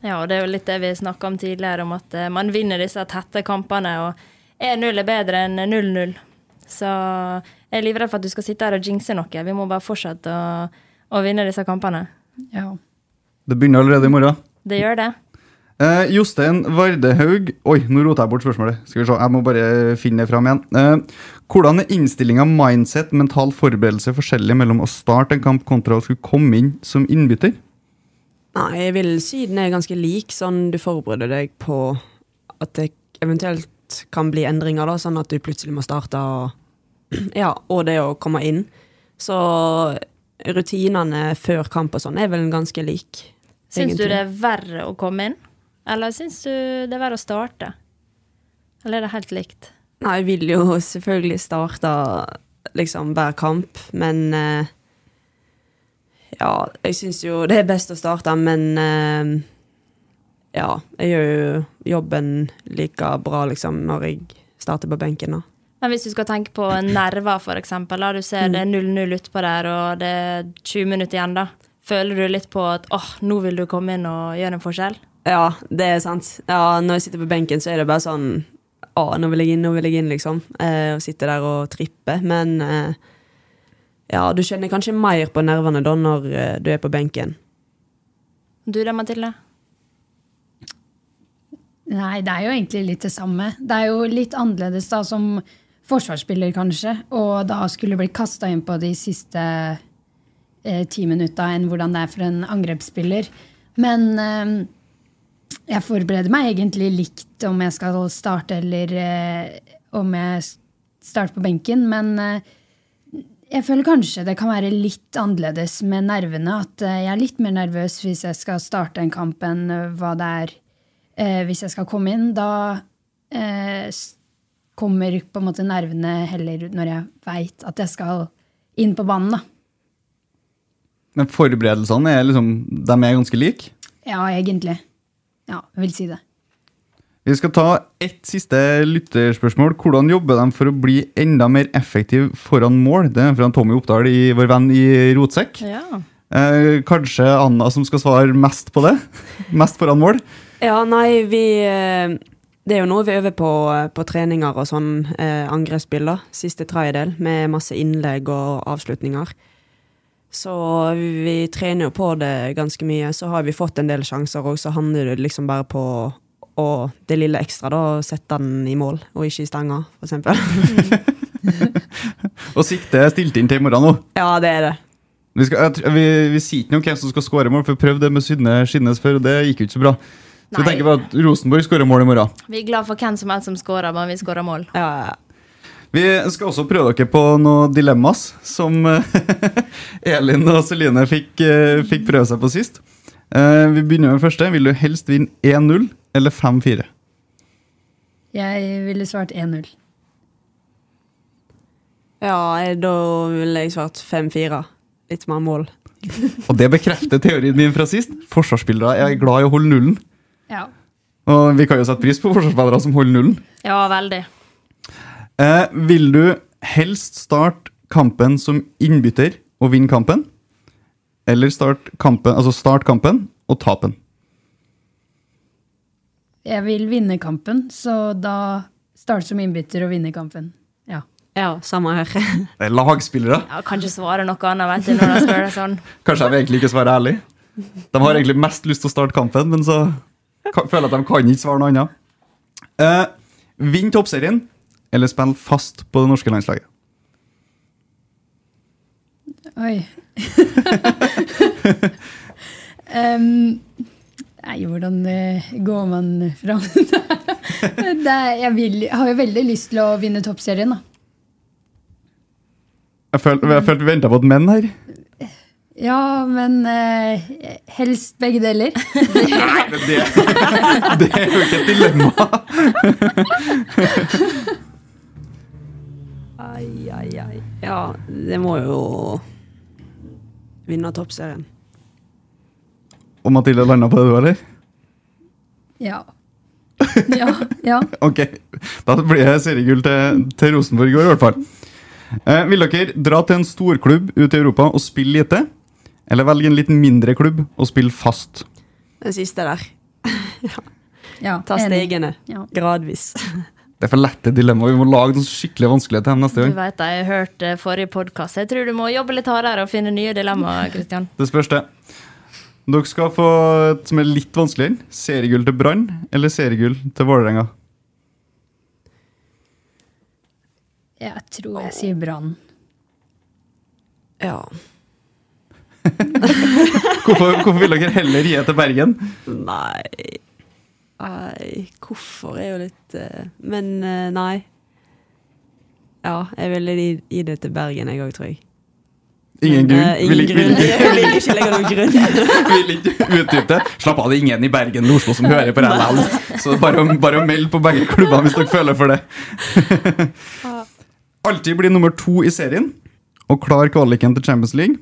Ja, og det er jo litt det vi snakka om tidligere, om at eh, man vinner disse tette kampene. Og 1-0 er bedre enn 0-0. Så jeg er livredd for at du skal sitte her og jinxe noe. Vi må bare fortsette å, å vinne disse kampene. Ja. Det begynner allerede i morgen. Det gjør det. Eh, Jostein Vardehaug Oi, nå rota jeg bort spørsmålet. Skal vi se, Jeg må bare finne det fram igjen. Uh, hvordan er innstillinga mindset, mental forberedelse forskjellig mellom å starte en kamp kontra å skulle komme inn som innbytter? Nei, jeg vil si den er ganske lik. Sånn du forbereder deg på at det eventuelt kan bli endringer, da, sånn at du plutselig må starte og [CLEARS THROAT] Ja, og det å komme inn. Så rutinene før kamp og sånn er vel ganske lik. Syns du det er verre å komme inn, eller syns du det er verre å starte? Eller er det helt likt? Nei, jeg vil jo selvfølgelig starte liksom hver kamp, men uh, Ja, jeg syns jo det er best å starte, men uh, Ja, jeg gjør jo jobben like bra liksom når jeg starter på benken, da. Men hvis du skal tenke på nerver, for. Da. Du ser det er 0-0 utpå der, og det er 20 minutter igjen, da. Føler du litt på at åh, nå vil du komme inn og gjøre en forskjell? Ja, det er sant. Ja, når jeg sitter på benken, så er det bare sånn Å, nå vil jeg inn, nå vil jeg inn, liksom. Eh, og sitte der og trippe. Men eh, ja, du kjenner kanskje mer på nervene da når eh, du er på benken. Du da, Mathilde? Nei, det er jo egentlig litt det samme. Det er jo litt annerledes da som forsvarsspiller, kanskje, og da skulle bli kasta inn på de siste eh, ti minutta enn hvordan det er for en angrepsspiller. Men eh, jeg forbereder meg egentlig likt om jeg skal starte eller eh, om jeg starter på benken, men eh, jeg føler kanskje det kan være litt annerledes med nervene. At eh, jeg er litt mer nervøs hvis jeg skal starte en kamp enn eh, hva det er eh, hvis jeg skal komme inn. Da eh, kommer på en måte nervene heller når jeg veit at jeg skal inn på banen. da. Men forberedelsene er liksom, de er ganske like. Ja, egentlig. Ja, jeg vil si det. Vi skal ta ett siste lytterspørsmål. Hvordan jobber de for å bli enda mer effektiv foran mål? Det er fra Tommy Oppdal, i, vår venn i Rotsekk. Ja. Eh, kanskje Anna som skal svare mest på det? [LAUGHS] Mest foran mål? Ja, nei, vi eh, Det er jo noe vi øver på eh, på treninger og sånn, eh, angrepsspill, da. Siste tredjedel, med masse innlegg og avslutninger. Så vi trener jo på det ganske mye. Så har vi fått en del sjanser òg, så handler det liksom bare på å det lille ekstra, da, sette den i mål, og ikke i stanga, eksempel. [LAUGHS] Og siktet er stilt inn til i morgen nå. ja, det er det. Vi, skal, vi, vi sier ikke noe om hvem som skal skåre mål, for vi prøvde det med Synne Skinnes før, og det gikk jo ikke så bra. Så vi tenker på at Rosenborg skårer mål i morgen. Vi er glad for hvem som helst som skårer, men vi skårer mål. Ja, ja. Vi skal også prøve dere på noen dilemmas som eh, [LAUGHS] Elin og Celine fikk, eh, fikk prøve seg på sist. Eh, Vi begynner med den første. Vil du helst vinne 1-0 eller 5-4? Jeg ville svart 1-0. ja da ville jeg svart 5-4. Litt mer mål. [LAUGHS] Og det bekrefter teorien min fra sist. Forsvarsspillere er glad i å holde nullen. Ja. Og vi kan jo sette pris på forsvarsspillere som holder nullen. Ja, veldig. Eh, vil du helst starte kampen som innbytter og vinne kampen? Eller start kampen, altså start kampen og tape den? Jeg vil vinne kampen, så da starte som innbytter og vinne kampen. Ja. Ja, samme her. [LAUGHS] Det er lagspillere. Ja, kan ikke svare noe annet, vet du, når de spør deg sånn. [LAUGHS] Kanskje jeg vil egentlig ikke svare ærlig. De har egentlig mest lyst til å starte kampen, men så føler jeg at de kan ikke svare noe annet. Eh, Vinn toppserien eller spille fast på det norske landslaget? Oi. [LAUGHS] um, nei, hvordan eh, går man fram [LAUGHS] det, er- jeg, vil, jeg har jo veldig lyst til å vinne toppserien, da. Jeg følte, jeg følte vi venta på et menn her. Ja, men eh, helst begge deler. [LAUGHS] Nei, men det, det er jo ikke et dilemma. Ai, ai, ai. Ja, det må jo vinne toppserien. Og Mathilde landa på det, du, eller? Ja. [LAUGHS] Ja. ja. Ok, da blir det seriegull til, til Rosenborg i år, i hvert fall. Eh, vil dere dra til en storklubb ute i Europa og spille lite? Eller velge en litt mindre klubb og spille fast? Den siste der. [LAUGHS] ja Ta enig. stegene. Ja. Gradvis. Det er for lette dilemmaer. Vi må lage noen skikkelig vanskelige til dem neste Du vet, Jeg hørte forrige podkast. Jeg tror du må jobbe litt hardere og finne nye dilemmaer. [LAUGHS] Kristian. Det spørs, det. Dere skal få et som er litt vanskeligere. Seriegull til Brann eller seriegull til Vålerenga? Jeg tror jeg sier Brann. Ja. [LAUGHS] Hvorfor, hvorfor vil dere heller gi til Bergen? Nei Nei, hvorfor er jo litt eh, Men eh, nei. Ja, jeg ville gi, det til Bergen, jeg òg, tror jeg. Ingen grunn? Uh, ingen Vil vil grunn. ikke- [LAUGHS] Jeg vil ikke legge noen grunn. [LAUGHS] Vil ikke utdype det. Slapp av, det er ingen i Bergen eller Oslo som hører på likevel. Så bare, bare meld på begge klubbene hvis dere føler for det. [LAUGHS] Alltid bli nummer to i serien og klar kvaliken til Champions League.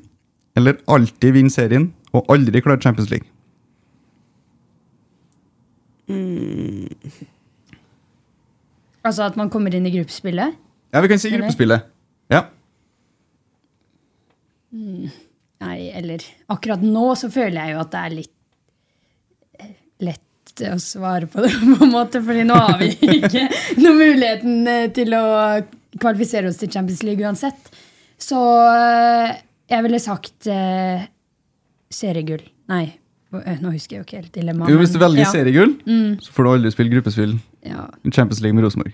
Eller alltid vinne serien og aldri klare Champions League. Mm. Altså at man kommer inn i gruppespillet? Ja, vi kan si gruppespillet. Ja. Mm. Nei, eller Akkurat nå så føler jeg jo at det er litt lett å svare på [LAUGHS] det, på en måte, fordi nå har vi ikke [LAUGHS] noen muligheten eh, til å kvalifisere oss til Champions League uansett. Så eh, jeg ville sagt eh, seriegull. Nei, nå husker jeg jo ikke helt dilemmaet. Jo, hvis du velger ja. seriegull, Mm. så får du aldri spille gruppespill Ja. Champions League med Rosenborg.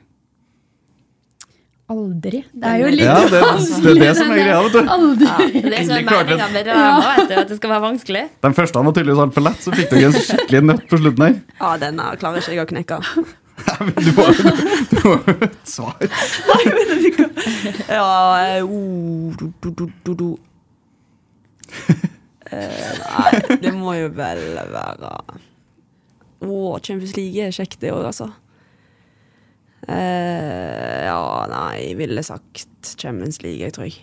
Aldri. Det er jo litt Ja, det, det er det som er greia. vet du. [LAUGHS] Aldri. Det er sånn meninga med dilemma, vet du, at det skal være vanskelig. Den første var tydeligvis altfor lett, så fikk dere en skikkelig nøtt på slutten her. [LAUGHS] Ja, den klarer ikke jeg å knekke. Du må du må ha et svar. Ja ikke. Ja, du, du, du, du, du. [LAUGHS] Eh, Nei, det må jo vel være Å, Champions League er kjekt det òg, altså. Uh, ja, nei, jeg ville sagt Champions League, jeg tror jeg.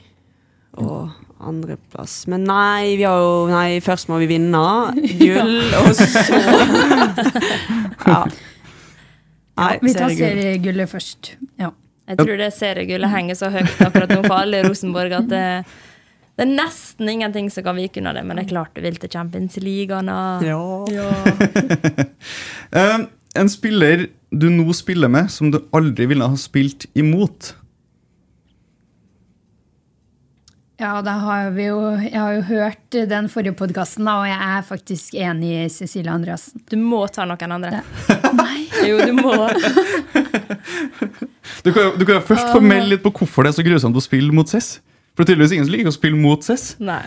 Og andreplass. Men nei, vi har jo Nei, først må vi vinne gull, [LAUGHS] og så Ja. Nei, Vi tar seriegull. seriegullet først. Ja. Jeg tror det seriegullet henger så høyt akkurat nå for alle i Rosenborg at det, det er nesten ingenting som kan vike unna det. Men det er klart du vil til Champions League, Anna. Ja. [LAUGHS] Eh, en spiller du nå spiller med, som du aldri ville ha spilt imot. Ja, da har vi jo, jeg har jo hørt den forrige podkasten, og jeg er faktisk enig i Cecilie Andreassen. Du må ta noen andre. Nei. [LAUGHS] Jo, du må. [LAUGHS] Du kan, jo- du kan jo først få melde litt på hvorfor det er så grusomt å spille mot CES. For det er tydeligvis ingen som liker å spille mot Cess. Nei.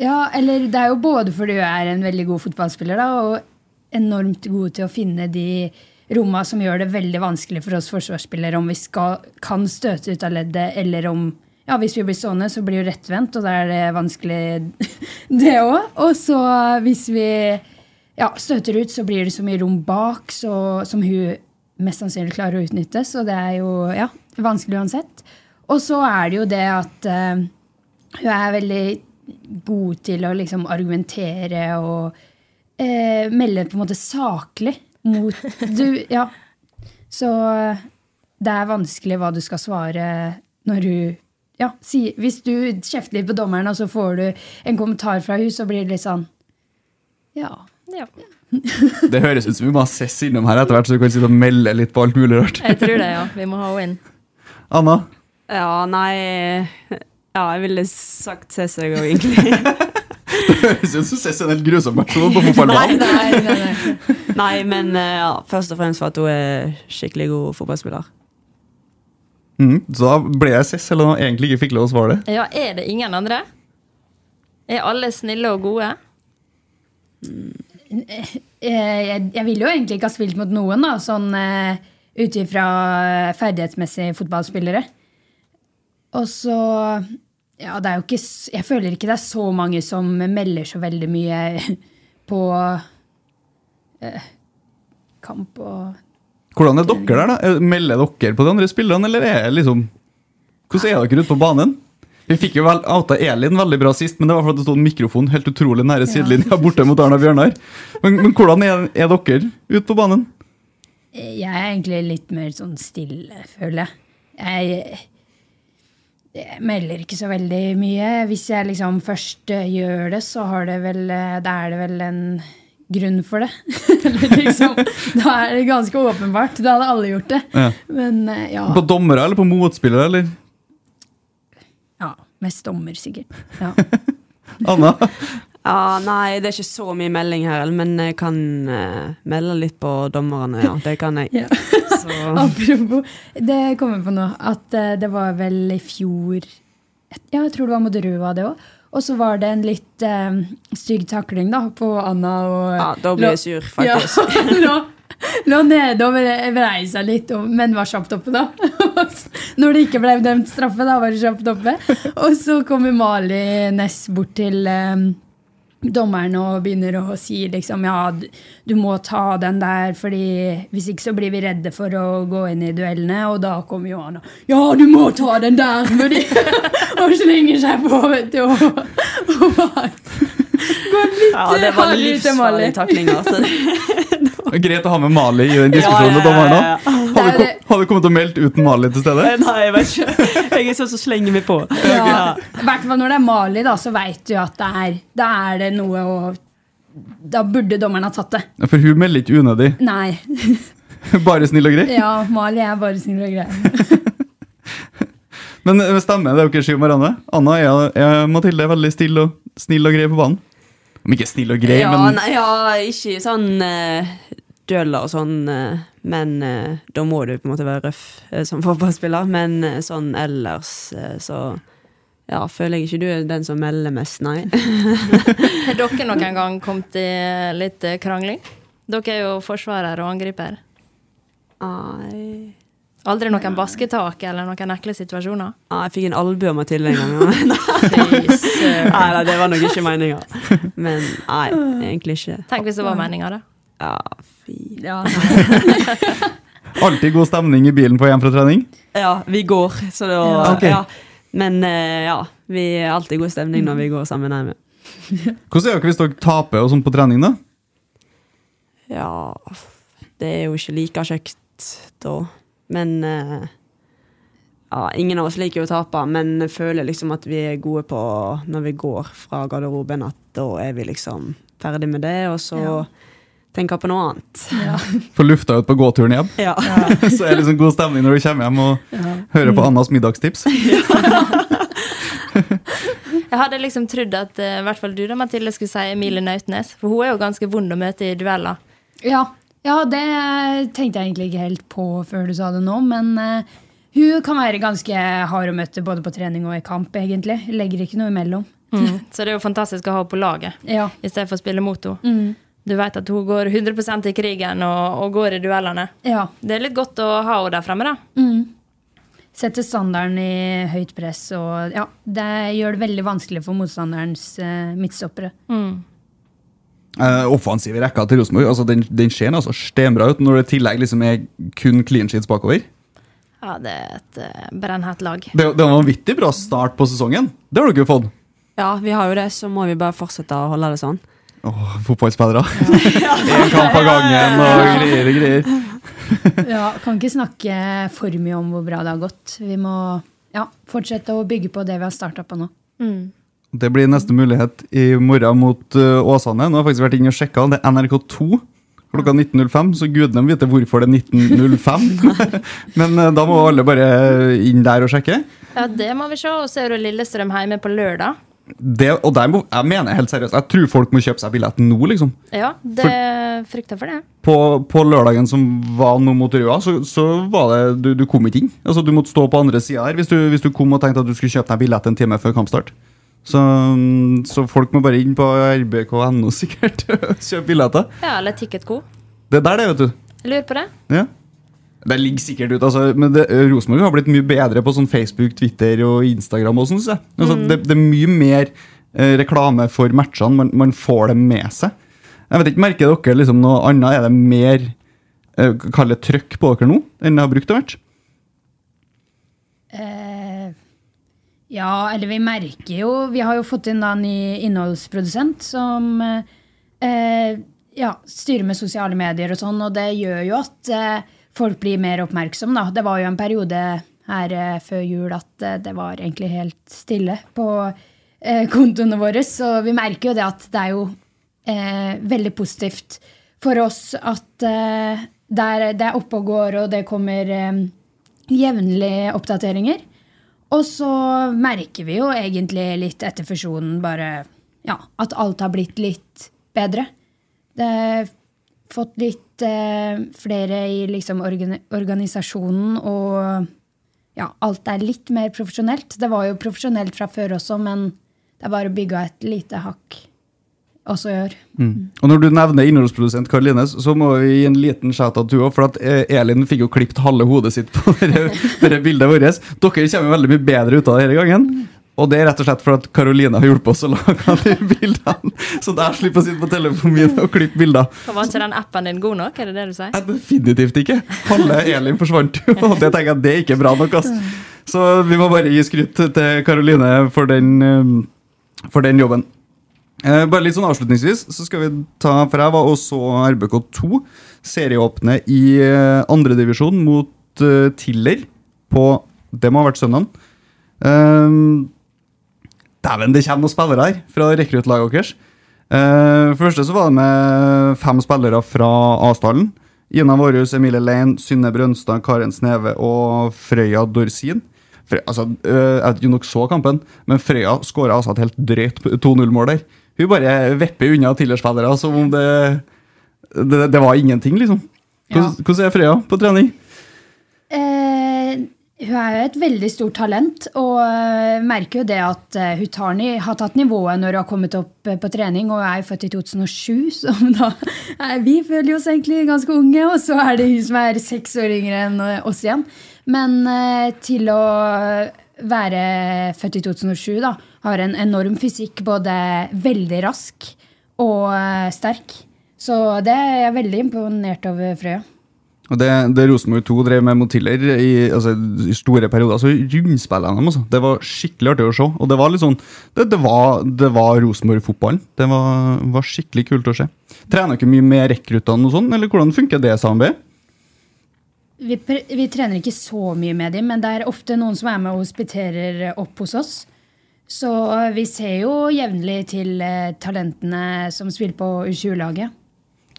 Ja, eller det er jo både fordi du er en veldig god fotballspiller, da, og enormt god til å finne de romma som gjør det veldig vanskelig for oss forsvarsspillere om vi skal, kan støte ut av leddet, eller om ja, Hvis vi blir stående, så blir det rettvendt, og da er det vanskelig, [LAUGHS] det òg. Og så hvis vi ja, støter ut, så blir det så mye rom bak så, som hun mest sannsynlig klarer å utnytte. Så det er jo ja, vanskelig uansett. Og så er det jo det at uh, hun er veldig god til å liksom argumentere og uh, melde på en måte saklig mot [LAUGHS] du, Ja. Så eh, det er vanskelig hva du skal svare når du ja, si, Hvis du kjefter litt på dommeren, og så får du en kommentar fra henne, så blir det litt sånn Ja. Ja. [LAUGHS] Det høres ut som vi må ha Cess innom her etter hvert, så du kan sitte og melde litt på alt mulig rart. Jeg tror det, ja. Vi må ha henne inn. Anna? Ja, nei Ja, jeg ville sagt òg, egentlig. Det høres ut som CES er en helt grusom person på fotballbanen. nei, nei, nei. nei, men eh, ja, først og fremst for at hun er skikkelig god fotballspiller. Mm, så da ble jeg CES, eller hun egentlig ikke fikk lov å svare det. Ja, er det ingen andre? Er alle snille og gode? eh, jeg, jeg ville jo egentlig ikke ha spilt mot noen, da, sånn ut ifra ferdighetsmessige fotballspillere. Og så Ja, det er jo ikke Jeg føler ikke det er så mange som melder så veldig mye [LAUGHS] på eh, kamp og Hvordan er dere der, da? Er- Melder dere på de andre spillerne, eller er det liksom Hvordan er dere ute på banen? Vi fikk jo vel outa Elin veldig bra sist, men det var fordi det stod en mikrofon helt utrolig nære sidelinja borte mot Arna Bjørnar. Men, men hvordan er, er dere ute på banen? Jeg er egentlig litt mer sånn stille, føler jeg. Jeg, jeg melder ikke så veldig mye. Hvis jeg liksom først eh, gjør det, så har det vel, eh, da er det vel en grunn for det. [LAUGHS] Liksom, da er det ganske åpenbart. Da hadde alle gjort det. Ja. Men eh, ja, På dommere eller på motspillere, eller? ja mest dommer, sikkert. Ja. [LAUGHS] Anna? Ja, nei, det er ikke så mye melding her, men jeg kan uh, melde litt på dommerne, ja. Det kan jeg. Ja. [LAUGHS] Så Apropos, det kommer på nå, at eh, det var vel i fjor Ja, jeg tror det var mot Røa, det òg. Og så var det en litt eh, stygg takling da, på Anna. Og, ja, da ble jeg sur, faktisk. Ja, [LAUGHS] lå, lå nede og vrei seg litt, og, men var kjapt oppe, da. [LAUGHS] Når det ikke ble dømt straffe, da var det kjapt oppe. Og så kommer Mali Næss bort til eh, dommeren og begynner å si liksom ja, du, du må ta den der, fordi hvis ikke så blir vi redde for å gå inn i duellene. Og da kommer jo han og ja, du må ta den der! Fordi, [LAUGHS] og slenger seg på, vet du. Og, og bare går litt Ja, det var livsfarlig taklinger. Altså. [LAUGHS] Greit å ha med Mali i den diskusjonen med dommeren ja, Hadde, du har du kommet og meldt uten Mali til stede? Nei, jeg vet ikke. [LAUGHS] Jeg er sånn som slenger meg på. Ja, I hvert fall når det er Mali, da, så veit du at det er, da er det noe å Da burde dommeren ha tatt det. Ja, For hun melder ikke unødig. [LAUGHS] Nei. [LAUGHS] Bare snill og grei. Ja, Mali er bare snill og grei. Men eh, stemmer det dere sier om hverandre? Anna er, er Mathilde veldig stille og snill og grei på banen? Om ikke snill og grei, ja, men nei, ja, ikke sånn uh, døla og sånn, eh, men eh, da må du på en måte være røff eh, som [LAUGHS] fotballspiller. Men eh, sånn ellers så ja, føler jeg ikke du er den som melder mest, nei. [LAUGHS] [LAUGHS] Har dere noen gang kommet i litt krangling? Dere er jo forsvarer og angriper. Nei. Aldri noen basketak eller noen ekle situasjoner? Ja, jeg fikk en albue av Mathilde en gang. nei, det var nok ikke meninga. Men nei, egentlig ikke. Tenk hvis det var meninga, da. Ja, fy. Ja. [LAUGHS] alltid god stemning i bilen på hjem fra trening. Ja, vi går, så da Ja, Okay. ja. Men eh, ja, vi er alltid god stemning når vi går sammen hjemme. Hvordan er dere hvis dere taper og sånn på trening, da? Ja, det er jo ikke like kjekt da. Men eh, ja, ingen av oss liker jo å tape, men jeg føler liksom at vi er gode på når vi går fra garderoben, at da er vi liksom ferdig med det, og så Ja. Tenker på noe annet. Ja. Får lufta ut på gåturen hjem. Ja. [LAUGHS] Så er det liksom god stemning når du kommer hjem og Ja. hører på Annas middagstips. [LAUGHS] Jeg hadde liksom trodd at eh, i hvert fall du da, Mathilde, skulle si Emilie Nautnes. For hun er jo ganske vond å møte i dueller. Ja, ja, det tenkte jeg egentlig ikke helt på før du sa det nå, men uh, hun kan være ganske hard å møte både på trening og i kamp, egentlig. Legger ikke noe imellom. Så det er jo fantastisk å ha henne på laget Ja. i stedet for å spille mot henne. Mm. Du vet at hun går 100 i krigen og, og går i duellene. ja. Det er litt godt å ha henne der fremme, da. Mm. Setter standarden i høyt press, og ja, det gjør det veldig vanskelig for motstanderens eh, midtstoppere. Eh, offensiv i rekka til Rosenborg altså, den, den ser altså stenbra ut når det i tillegg liksom er kun clean sheets bakover. Ja, det er et uh, brennhett lag. Det, det var en vanvittig bra start på sesongen. Det har dere jo fått. ja, vi har jo det, så må vi bare fortsette å holde det sånn. Åh, fotballspillere. Én [LAUGHS] kamp av gangen og greier og greier. Ja, kan ikke snakke for mye om hvor bra det har gått. Vi må ja, fortsette å bygge på det vi har starta på nå. Det blir neste mulighet i morgen mot uh, Åsane. Nå har jeg faktisk vært inne og sjekka. Det er NRK2 klokka 19.05, så gudene vite hvorfor det er 19.05. [LAUGHS] Men uh, da må alle bare inn der og sjekke. Ja, det må vi se. Og så er det Lillestrøm hjemme på lørdag. Det, og der må, jeg mener helt seriøst, jeg tror folk må kjøpe seg billett nå, liksom. Ja, det frykter for det. På, på lørdagen som var nå mot Røa, så, så var det du, du kom ikke inn. Altså, du måtte stå på andre sida her hvis du, hvis du kom og tenkte at du skulle kjøpe deg billett en time før kampstart. Så, så folk må bare inn på rbk.no sikkert [LAUGHS] kjøpe billetter. Ja, eller Ticketco. Det er der, det, vet du. Lurer på det. Ja. Det ligger sikkert ut, altså, men Rosenborg har blitt mye bedre på sånn Facebook, Twitter og Instagram. Og sånn, synes jeg. Altså, Mm. det, det er mye mer eh, reklame for matchene. Man, man får det med seg. Jeg vet ikke, Merker dere liksom noe annet? Er det mer eh, Kall det trøkk på dere nå enn det har brukt å vært? Eh, ja, eller vi merker jo Vi har jo fått inn da en ny innholdsprodusent som eh, ja, styrer med sosiale medier og sånn, og det gjør jo at eh, folk blir mer oppmerksomme, da. Det var jo en periode her eh, før jul at eh, det var egentlig helt stille på eh, kontoene våre, så vi merker jo det at det er jo eh, veldig positivt for oss at eh, det, er, det er oppe og går, og det kommer eh, jevnlige oppdateringer. Og så merker vi jo egentlig litt etter fusjonen bare ja, at alt har blitt litt bedre. Det fått litt eh, flere i liksom organi organisasjonen, og ja, alt er litt mer profesjonelt. Det var jo profesjonelt fra før også, men det er bare bygga et lite hakk også i år. Mm. Og når du nevner innholdsprodusent Karoline, så må vi gi en liten shout-out til henne. For at eh, Elin fikk jo klippet halve hodet sitt på [LAUGHS] dette bildet vårt. Dere kommer veldig mye bedre ut av det denne gangen. Og det er rett og slett for at Karoline har hjulpet oss å lage de bildene. Så jeg slipper å sitte på telefonen min og klippe bilder. Hva Var ikke den appen din god nok? Er det det du sier? Definitivt ikke. Halve Elin forsvant jo, og det tenker jeg det er ikke bra nok. ass. Så vi må bare gi skryt til Karoline for den, eh, for den jobben. Eh, bare litt sånn Avslutningsvis så skal vi ta For jeg var også RBK2, serieåpne i eh, andredivisjon mot eh, Tiller på Det må ha vært søndagen. Um, Dæven, det kommer noen spillere her fra rekruttlaget deres. Uh, for det første så var det med fem spillere fra Asdalen. Ina Vårhus, Emilie Lein, Synne Brønstad, Karen Sneve og Frøya Dorsin. Frøy, altså, uh, jeg vet ikke om dere så kampen, men Frøya skåra altså et helt drøyt 2-0-mål der. Hun bare vipper unna tidligere spillere som om det, det, det var ingenting, liksom. Hvordan, hvordan er Frøya på trening? Eh, hun er jo et veldig stort talent, og eh, merker jo det at eh, hun har tatt nivået når hun har kommet opp eh, på trening, og hun er jo født i 2007, [LAUGHS] så da vi føler oss egentlig ganske unge, og så er det hun som er seks år yngre enn oss igjen. Men til å være født i 2007, da, har en enorm fysikk, både veldig rask og sterk. Så det er jeg veldig imponert over Frøya. Og det, det Rosenborg 2 drev med mot Tiller i, altså, i store perioder, altså rundspillene dem, altså, det var skikkelig artig å se. Og det var litt sånn, det, det var, det var Rosenborg-fotballen. Det var, var skikkelig kult å se. Trener dere mye med rekruttene og sånn, eller hvordan funker det samarbeidet? Vi, vi trener ikke så mye med dem, men det er ofte noen som er med og hospiterer opp hos oss. Så vi ser jo jevnlig til eh, talentene som spiller på U20-laget.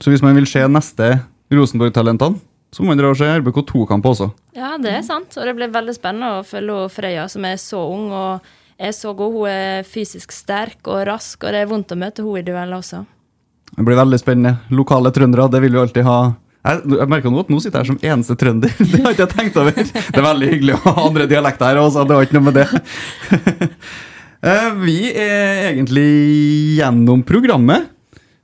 Så hvis man vil se neste Rosenborg-talentene, så må man dra og se RBK2-kamp også. Ja, det er sant. Og det blir veldig spennende å følge Freya, som er så ung og er så god. Hun er fysisk sterk og rask, og det er vondt å møte henne i dueller også. Det blir veldig spennende. Lokale trøndere, det vil vi alltid ha. Jeg, jeg merker nå at nå sitter jeg her som eneste trønder. [LAUGHS] Det har ikke jeg tenkt over. Det er veldig hyggelig å ha andre dialekter her også, det var ikke noe med det. [LAUGHS] Eh, Vi er egentlig gjennom programmet.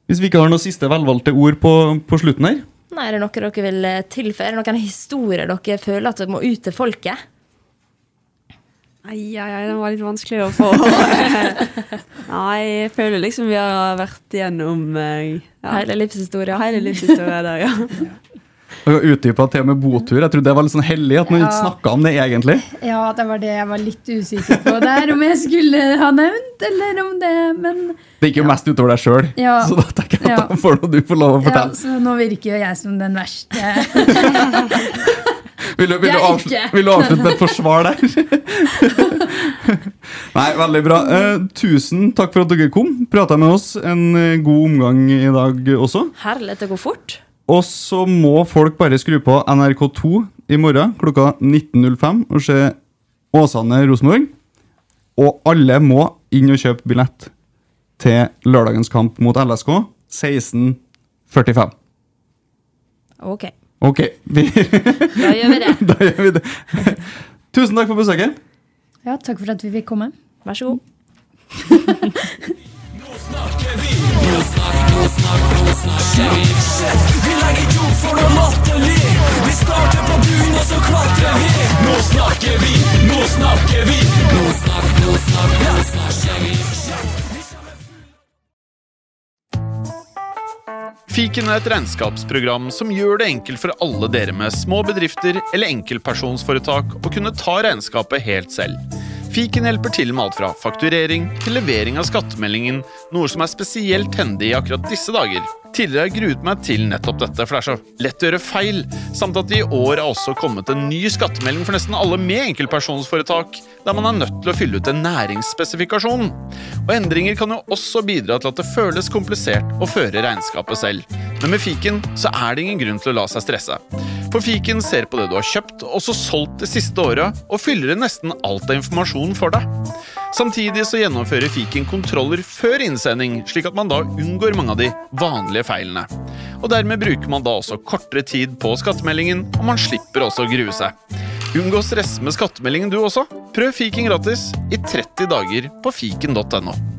Hvis vi ikke har noen siste velvalgte ord på, på slutten her. Nei, er det noe dere vil tilføre? Er det noen historier dere føler at dere må ut til folket? Ai, ai, ai, den var litt vanskelig å få. [LAUGHS] Nei, jeg føler liksom vi har vært gjennom eh, ja. Hele livshistoria. Hele livshistoria der, ja. [LAUGHS] Utdypa til og med botur. Jeg trodde det var litt sånn hellig at man ikke snakka om det egentlig. Ja, det var det jeg var litt usikker på der, om jeg skulle ha nevnt, eller om det Men Det gikk jo mest utover deg sjøl, Ja. så da tenker jeg at Ja. da får du få lov å fortelle. ja, så nå virker jo jeg som den verste. [LAUGHS] Vil du, vil, du avslutte, vil du avslutte med et forsvar der? [LAUGHS] Nei, veldig bra. Eh, tusen takk for at dere kom. Prata med oss. En eh, god omgang i dag også. Herlig, det går fort. Og så må folk bare skru på NRK2 i morgen klokka 19.05 og se Åsane Rosenborg. Og alle må inn og kjøpe billett til lørdagens kamp mot LSK 16.45. Ok, Ok, vi, da gjør vi det. [LAUGHS] da gjør vi det. Tusen takk for besøket. Ja, takk for at vi fikk komme. Vær så god. [LAUGHS] Fiken er et regnskapsprogram som gjør det enkelt for alle dere med små bedrifter eller enkeltpersonsforetak å kunne ta regnskapet helt selv. Fiken hjelper til med alt fra fakturering til levering av skattemeldingen, noe som er spesielt hendig i akkurat disse dager. Tidligere har jeg gruet meg til nettopp dette, for det er så lett å gjøre feil, samt at det i år er også kommet en ny skattemelding for nesten alle med enkeltpersonsforetak, der man er nødt til å fylle ut en næringsspesifikasjon. Og endringer kan jo også bidra til at det føles komplisert å føre regnskapet selv. Men med fiken så er det ingen grunn til å la seg stresse. For fiken ser på det du har kjøpt og så solgt det siste året, og fyller inn nesten alt av informasjon for deg. Samtidig så gjennomfører fiken kontroller før innsending, slik at man da unngår mange av de vanlige feilene. Og dermed bruker man da også kortere tid på skattemeldingen, og man slipper også å grue seg. Unngå stress med skattemeldingen du også. Prøv fiken gratis i 30 dager på fiken.no.